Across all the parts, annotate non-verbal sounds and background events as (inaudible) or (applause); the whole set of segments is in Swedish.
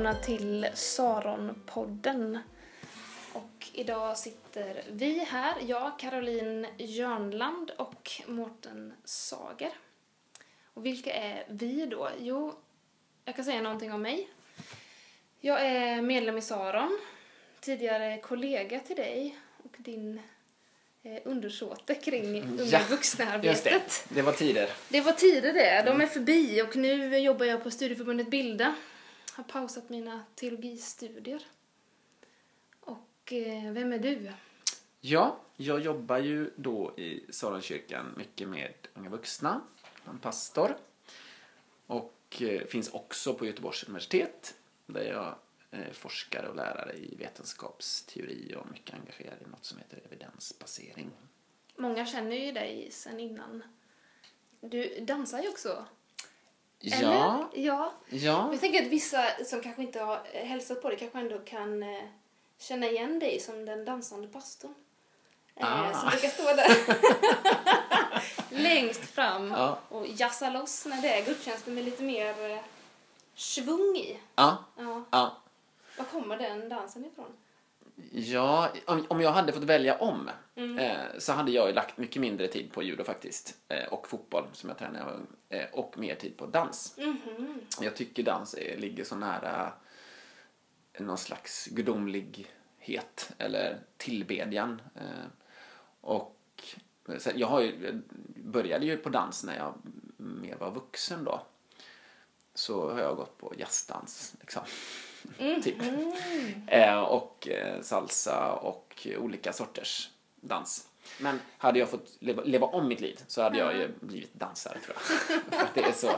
välkomna till Saronpodden. Och idag sitter vi här, jag, Caroline Jörnland och Mårten Sager. Och vilka är vi då? Jo, jag kan säga någonting om mig. Jag är medlem i Saron, tidigare kollega till dig och din eh, undersåte kring unga Ja, vuxna-arbetet. Just det, det var tider. Det var tider det. De är förbi och nu jobbar jag på studieförbundet Bilda. Har pausat mina teologistudier. Och eh, vem är du? Ja, jag jobbar ju då i Saronkyrkan mycket med unga vuxna, som pastor. Och eh, finns också på Göteborgs universitet där jag är forskare och lärare i vetenskapsteori och mycket engagerad i något som heter evidensbasering. Många känner ju dig sen innan. Du dansar ju också. Ja, Eller? Ja. ja, Jag tänker att vissa som kanske inte har eh, hälsat på dig kanske ändå kan eh, känna igen dig som den dansande pastorn. Eh, Ah. Som brukar stå där (laughs) längst fram Ja. och jassa loss när det är gudstjänster med lite mer eh, svung i. ja, Ja. ja. Var kommer den dansen ifrån? Ja, om, om jag hade fått välja om Mm. eh, så hade jag ju lagt mycket mindre tid på judo faktiskt. Eh, och fotboll som jag tränade när jag var ung. Eh, och mer tid på dans. Mhm. Jag tycker dans är, ligger så nära någon slags gudomlighet eller tillbedjan. Eh, och jag, har ju, började ju på dans när jag mer var vuxen då. Så har jag gått på jazzdans liksom. typ. Eh, och eh, salsa och olika sorters dans. Men hade jag fått leva, leva om mitt liv så hade jag ju blivit dansare tror jag. (laughs) För att det är så,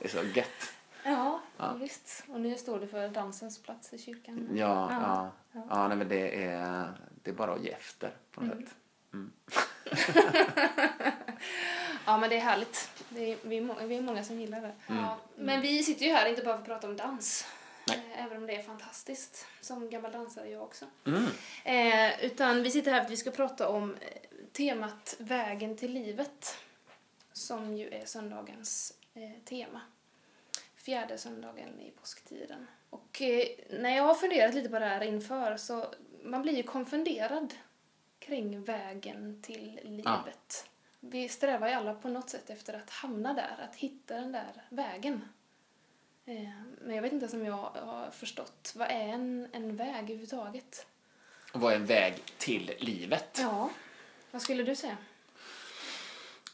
det är så gött. Ja, visst. Och nu står du för dansens plats i kyrkan. Ja, Ja, ja. ja. nej, men det är, det är bara att ge efter på något sätt. (laughs) Ja, men det är härligt. Det är, vi, är må- vi är många som gillar det. Ja, men vi sitter ju här inte bara för att prata om dans. Eh, Även om det är fantastiskt. Som gammal dansare jag också. Mm. Eh, utan vi sitter här för att vi ska prata om eh, temat Vägen till livet. Som ju är söndagens eh, tema. Fjärde söndagen i påsktiden. Och eh, när jag har funderat lite på det här inför så man blir ju konfunderad kring vägen till livet. Vi strävar ju alla på något sätt efter att hamna där, att hitta den där vägen. Eh, Men jag vet inte om jag har förstått, vad är en, en väg överhuvudtaget? Vad är en väg till livet? Ja, vad skulle du säga?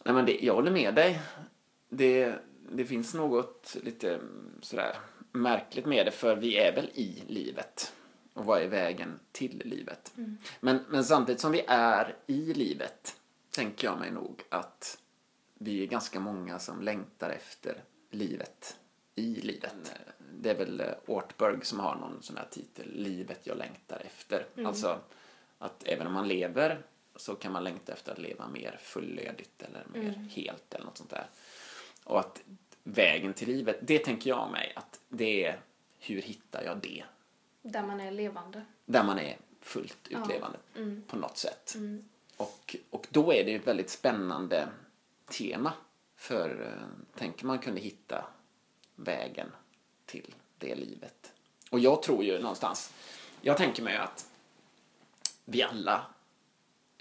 Nej, men det, jag håller med dig. Det, det finns något lite mm, sådär märkligt med det, för vi är väl i livet. Och vad är vägen till livet? Men, men samtidigt som vi är i livet tänker jag mig nog att vi är ganska många som längtar efter livet i livet. Det är väl eh, Ortberg som har någon sån här titel, Livet jag längtar efter. Alltså att även om man lever så kan man längta efter att leva mer fullödigt eller mer helt eller något sånt där. Och att vägen till livet, det tänker jag mig att det är hur hittar jag det? Där man är levande. Där man är fullt Ja. utlevande Mm. på något sätt. Mm. Och, och då är det ett väldigt spännande tema. För eh, tänk om man kunde hitta vägen till det livet. Och jag tror ju någonstans, jag tänker mig att vi alla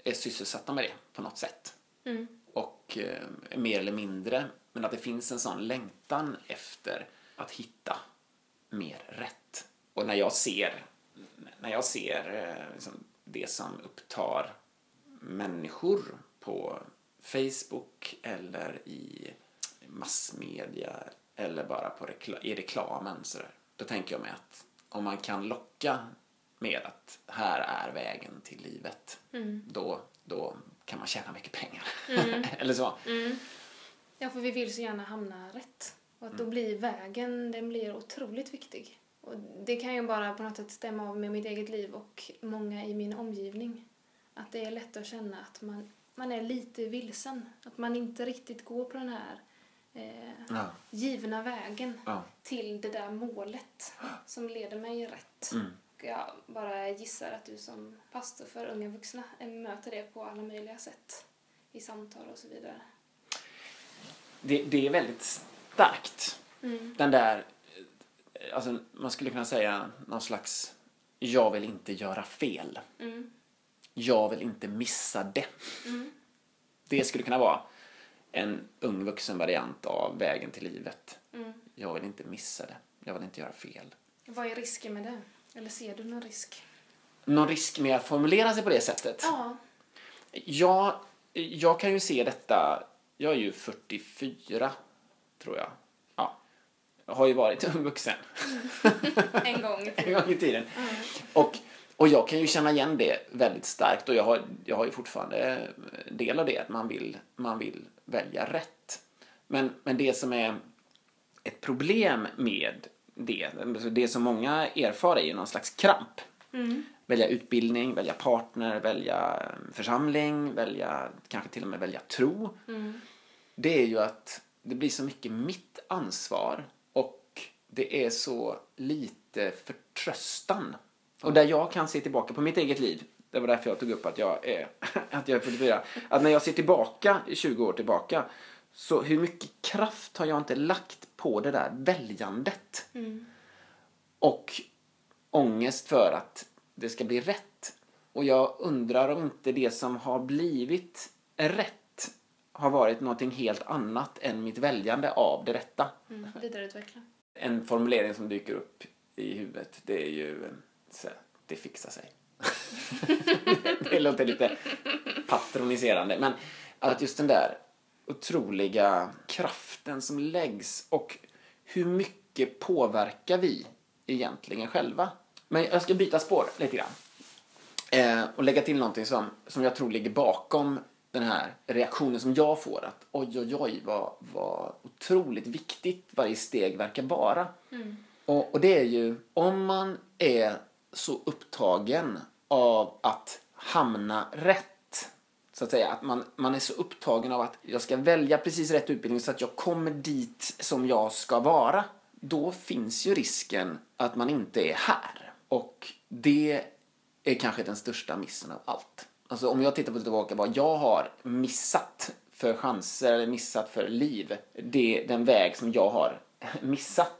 är sysselsatta med det på något sätt. Mm. Och eh, mer eller mindre, men att det finns en sån längtan efter att hitta mer rätt. Och när jag ser, när jag ser eh, liksom det som upptar människor på Facebook eller i massmedia eller bara på rekla- i reklamen så där, då tänker jag mig att om man kan locka med att här är vägen till livet, då, då kan man tjäna mycket pengar. (laughs) eller så. Ja, för vi vill så gärna hamna rätt. Och att då blir vägen, den blir otroligt viktig. Och det kan ju bara på något sätt stämma av med mitt eget liv och många i min omgivning. Att det är lätt att känna att man, man är lite vilsen. Att man inte riktigt går på den här eh, Ja. givna vägen Ja. till det där målet som leder mig rätt. Mm. Jag bara gissar att du som pastor för unga vuxna eh, möter det på alla möjliga sätt. I samtal och så vidare. Det, det är väldigt starkt. Den där alltså man skulle kunna säga någon slags, jag vill inte göra fel. Mm. Jag vill inte missa det. Det skulle kunna vara en ung vuxen variant av vägen till livet. Mm. Jag vill inte missa det. Jag vill inte göra fel. Vad är risken med det? Eller ser du någon risk? Någon risk med att formulera sig på det sättet? Ja. Jag, jag kan ju se detta, jag är ju 44 tror jag. Ja. Jag har ju varit (laughs) ung vuxen (laughs) En gång i en tiden. gång i tiden. Och, och jag kan ju känna igen det väldigt starkt och jag har, jag har ju fortfarande del av det, att man vill, man vill välja rätt. Men, men det som är ett problem med det, alltså det som många erfar är ju någon slags kramp. Välja utbildning, välja partner, välja församling, välja, kanske till och med välja tro. Det är ju att det blir så mycket mitt ansvar och det är så lite förtröstan. Och där jag kan se tillbaka på mitt eget liv, det var därför jag tog upp att jag är, (laughs) att jag är 44, att när jag ser tillbaka, 20 år tillbaka, så hur mycket kraft har jag inte lagt på det där väljandet? Och ångest för att det ska bli rätt. Och jag undrar om inte det som har blivit rätt har varit någonting helt annat än mitt väljande av det rätta. Mm. Vidareutveckla. En formulering som dyker upp i huvudet, det är ju eh, så, det fixar sig. (laughs) det låter lite patroniserande, men att just den där otroliga kraften som läggs och hur mycket påverkar vi egentligen själva? Men jag ska byta spår lite grann. Eh, och lägga till någonting som, som jag tror ligger bakom den här reaktionen som jag får. Att oj, oj, oj, vad, vad otroligt viktigt varje steg verkar vara. Och, och det är ju, om man är så upptagen av att hamna rätt, så att säga, att man, man är så upptagen av att jag ska välja precis rätt utbildning så att jag kommer dit som jag ska vara, då finns ju risken att man inte är här. Och det är kanske den största missen av allt. Alltså om jag tittar på tillbaka vad jag har missat för chanser eller missat för liv, det, är den väg som jag har missat,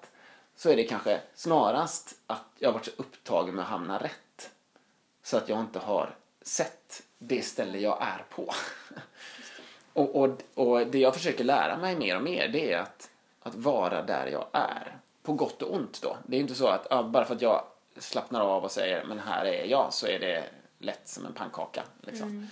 så är det kanske snarast att jag har varit så upptagen med att hamna rätt. Så att jag inte har sett det ställe jag är på. (laughs) och, och, och det jag försöker lära mig mer och mer, det är att, att vara där jag är. På gott och ont då. Det är inte så att ja, bara för att jag slappnar av och säger men här är jag så är det lätt som en pannkaka. Liksom.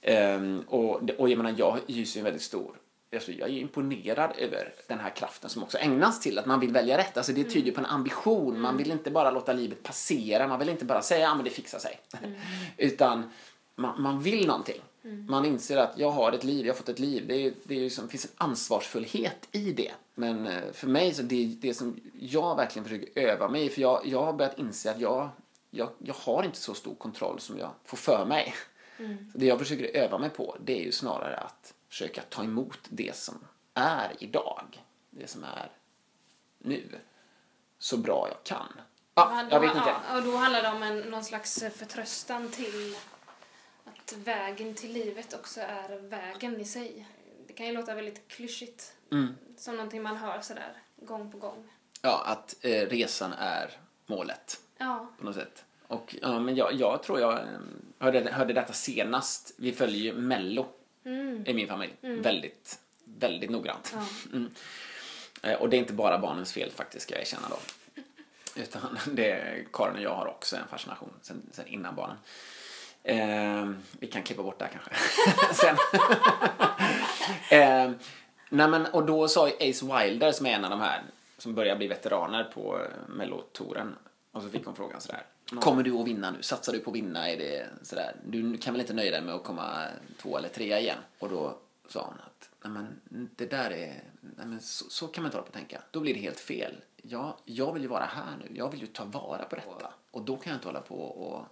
Ehm, och, det- och jag menar, jag hyser ju en väldigt stor Alltså jag är imponerad över den här kraften som också ägnas till att man vill välja rätt. Alltså det tyder på en ambition. Man vill inte bara låta livet passera. Man vill inte bara säga ja men det fixar sig. (laughs) Utan man, man vill någonting. Man inser att jag har ett liv, jag har fått ett liv. Det, är, det är ju som, finns en ansvarsfullhet i det. Men eh, för mig så det, det som jag verkligen försöker öva mig för jag, jag har börjat inse att jag, jag, jag har inte så stor kontroll som jag får för mig. Så det jag försöker öva mig på det är ju snarare att försöka ta emot det som är idag. Det som är nu. Så bra jag kan. Ja, jag vet inte. Ja, och då handlar det om en, någon slags förtröstan till att vägen till livet också är vägen i sig. Det kan ju låta väldigt klyschigt. Mm. Som någonting man hör sådär gång på gång. Ja, att eh, resan är målet Ja. på något sätt. Och ja, men jag, jag tror jag eh, hörde, hörde detta senast. Vi följer ju Mello i min familj. Väldigt, väldigt noggrant. Ja. (laughs) Mm. Eh, Och det är inte bara barnens fel faktiskt, ska jag erkänna då. Utan (laughs) det Karin och jag har också en fascination sen, sen innan barnen. Eh, vi kan klippa bort det här kanske. (laughs) sen. eh, nej men, och då sa ju Ace Wilder som är en av de här som börjar bli veteraner på eh, Mellotouren. Och så fick hon frågan sådär. Kommer du att vinna nu? Satsar du på att vinna? Är det sådär? Du kan väl inte nöja dig med att komma två eller trea igen? Och då sa hon att nej men, det där är, nej men så, så kan man inte hålla på och tänka. Då blir det helt fel. Jag, jag vill ju vara här nu. Jag vill ju ta vara på detta. Och då kan jag inte hålla på och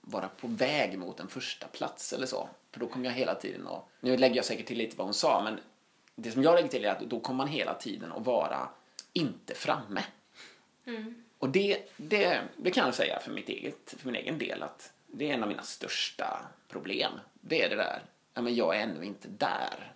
vara på väg mot en första plats eller så. För då kommer jag hela tiden och Nu lägger jag säkert till lite vad hon sa, men det som jag lägger till är att då kommer man hela tiden att vara inte framme. Och det, det, det kan jag säga för, mitt eget, för min egen del att det är en av mina största problem. Det är det där, ja men jag är ännu inte där.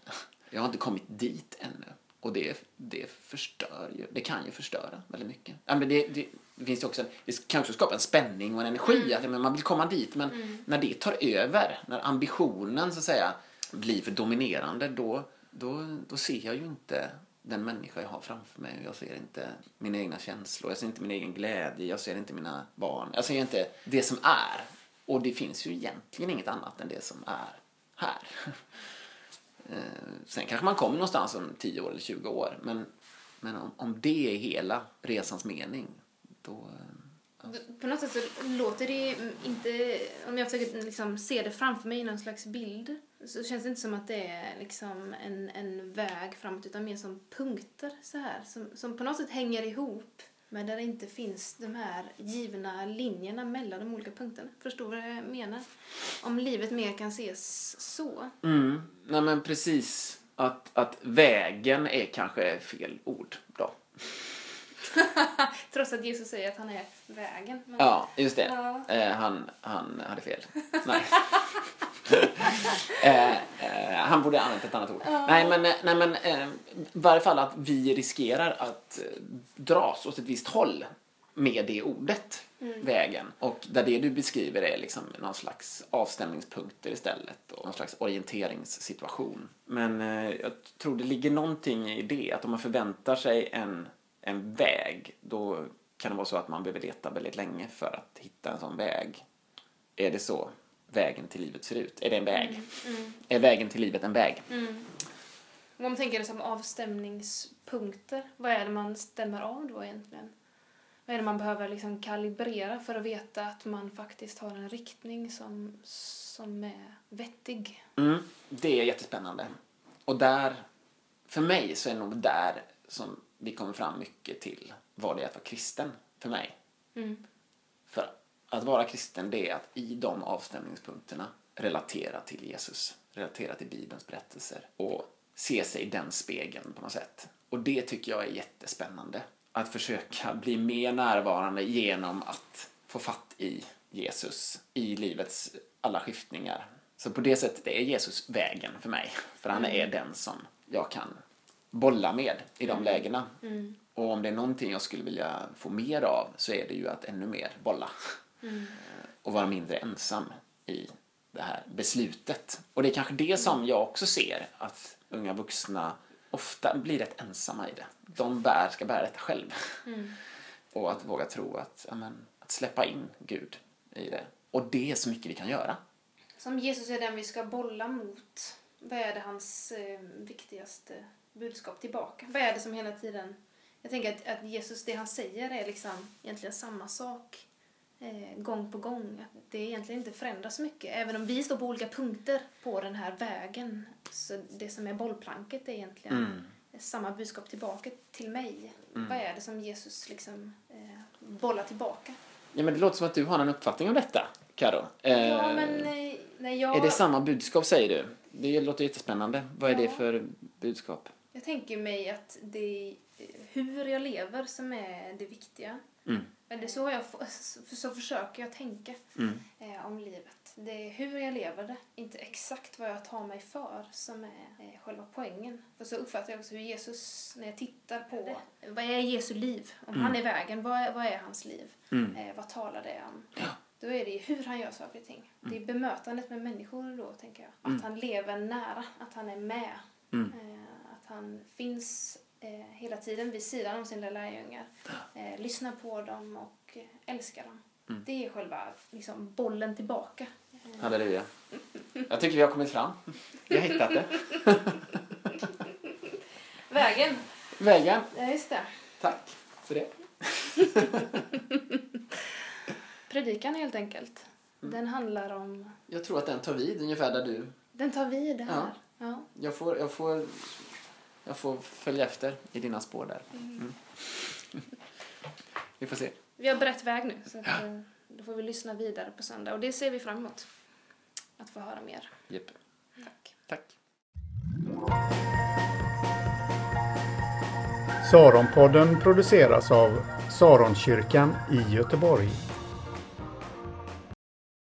Jag har inte kommit dit ännu. Och det, det förstör ju, det kan ju förstöra väldigt mycket. Ja, men det, det, det finns också, det kan också skapa en spänning och en energi, att men man vill komma dit, men när det tar över, när ambitionen så att säga blir för dominerande, då, då, då ser jag ju inte den människa jag har framför mig. Jag ser inte mina egna känslor, jag ser inte min egen glädje, jag ser inte mina barn. Jag ser inte det som är. Och det finns ju egentligen inget annat än det som är här. (laughs) Eh, sen kanske man kommer någonstans om 10 år eller 20 år. Men, men om, om det är hela resans mening, då... Eh, ja. På något sätt så låter det inte, om jag försöker liksom se det framför mig i någon slags bild, så känns det inte som att det är liksom en, en väg framåt utan mer som punkter så här som, som på något sätt hänger ihop men där det inte finns de här givna linjerna mellan de olika punkterna. Förstår vad jag menar? Om livet mer kan ses så. Mm. Nej men precis. Att, att vägen är kanske fel ord då. (laughs) Trots att Jesus säger att han är vägen. Men... Ja, just det. Ja. Eh, han, han hade fel. (laughs) Nej. Eh, eh, han borde ha använt ett annat ord. Nej, men, eh, nej, men eh, varje fall att vi riskerar att dras åt ett visst håll med det ordet, vägen. Och där det du beskriver är liksom någon slags avstämningspunkter istället och någon slags orienteringssituation. Men jag tror det ligger någonting i det, att om man förväntar sig en, en väg, då kan det vara så att man behöver leta väldigt länge för att hitta en sån väg. Är det så vägen till livet ser ut? Är det en väg? Är vägen till livet en väg? Om man tänker det som avstämningspunkter, vad är det man stämmer av då egentligen? Vad är det man behöver liksom kalibrera för att veta att man faktiskt har en riktning som, som är vettig? Mm, det är jättespännande. Och där, för mig så är det nog där som vi kommer fram mycket till vad det är att vara kristen för mig. Mm. Att vara kristen det är att i de avstämningspunkterna relatera till Jesus, relatera till Bibelns berättelser och se sig i den spegeln på något sätt. Och det tycker jag är jättespännande. Att försöka (laughs) bli mer närvarande genom att få fatt i Jesus i livets alla skiftningar. Så på det sättet är Jesus vägen för mig. För han är den som jag kan bolla med i de lägena. Och om det är någonting jag skulle vilja få mer av så är det ju att ännu mer bolla. (laughs) Och vara mindre ensam i det här beslutet. Och det är kanske det som jag också ser att unga vuxna ofta blir rätt ensamma i det. De bär, ska bära detta själv. Och att våga tro att, ja, men, att släppa in Gud i det. Och det är så mycket vi kan göra. Som Jesus är den vi ska bolla mot. Vad är det hans eh, viktigaste budskap tillbaka? Vad är det som hela tiden... Jag tänker att, att Jesus, det han säger är liksom egentligen samma sak eh, gång på gång. Att det egentligen inte förändras mycket. Även om vi står på olika punkter på den här vägen. Så det som är bollplanket är egentligen Mm. samma budskap tillbaka till mig. Vad är det som Jesus liksom eh, bollar tillbaka? Ja, men det låter som att du har en uppfattning om detta, Karo. Eh, Ja, men eh, när jag... Är det samma budskap, säger du? Det låter jättespännande. Vad är det Ja. för budskap? Jag tänker mig att det är hur jag lever som är det viktiga. Mm. Eller så, har jag, så försöker jag tänka Mm. eh, om livet. Det är hur jag lever det, inte exakt vad jag tar mig för som är eh, själva poängen. För så uppfattar jag också hur Jesus, när jag tittar på vad är Jesu liv? Om han är vägen, vad är, vad är hans liv? Mm. Eh, vad talar det om? Då är det ju hur han gör saker och ting. Det är bemötandet med människor då, tänker jag. Att han lever nära, att han är med. Mm. Eh, att han finns eh, hela tiden vid sidan om sina lärjungar. Eh, lyssnar på dem och älskar dem. Mm. Det är själva liksom, bollen tillbaka. Halleluja. Jag tycker vi har kommit fram. Vi har hittat det. (laughs) Vägen! Vägen. Ja, just det. Tack för det. (laughs) Predikan helt enkelt. Mm. Den handlar om... Jag tror att den tar vid ungefär där du... Den tar vid här. Ja. Jag får, jag får, jag får följa efter i dina spår där. Mm. Vi får se. Vi har brett väg nu. Så att, eh, då får vi lyssna vidare på söndag. Och det ser vi fram emot. Att få höra mer. Jepp. Tack. Tack. Saronpodden produceras av Saronkyrkan i Göteborg.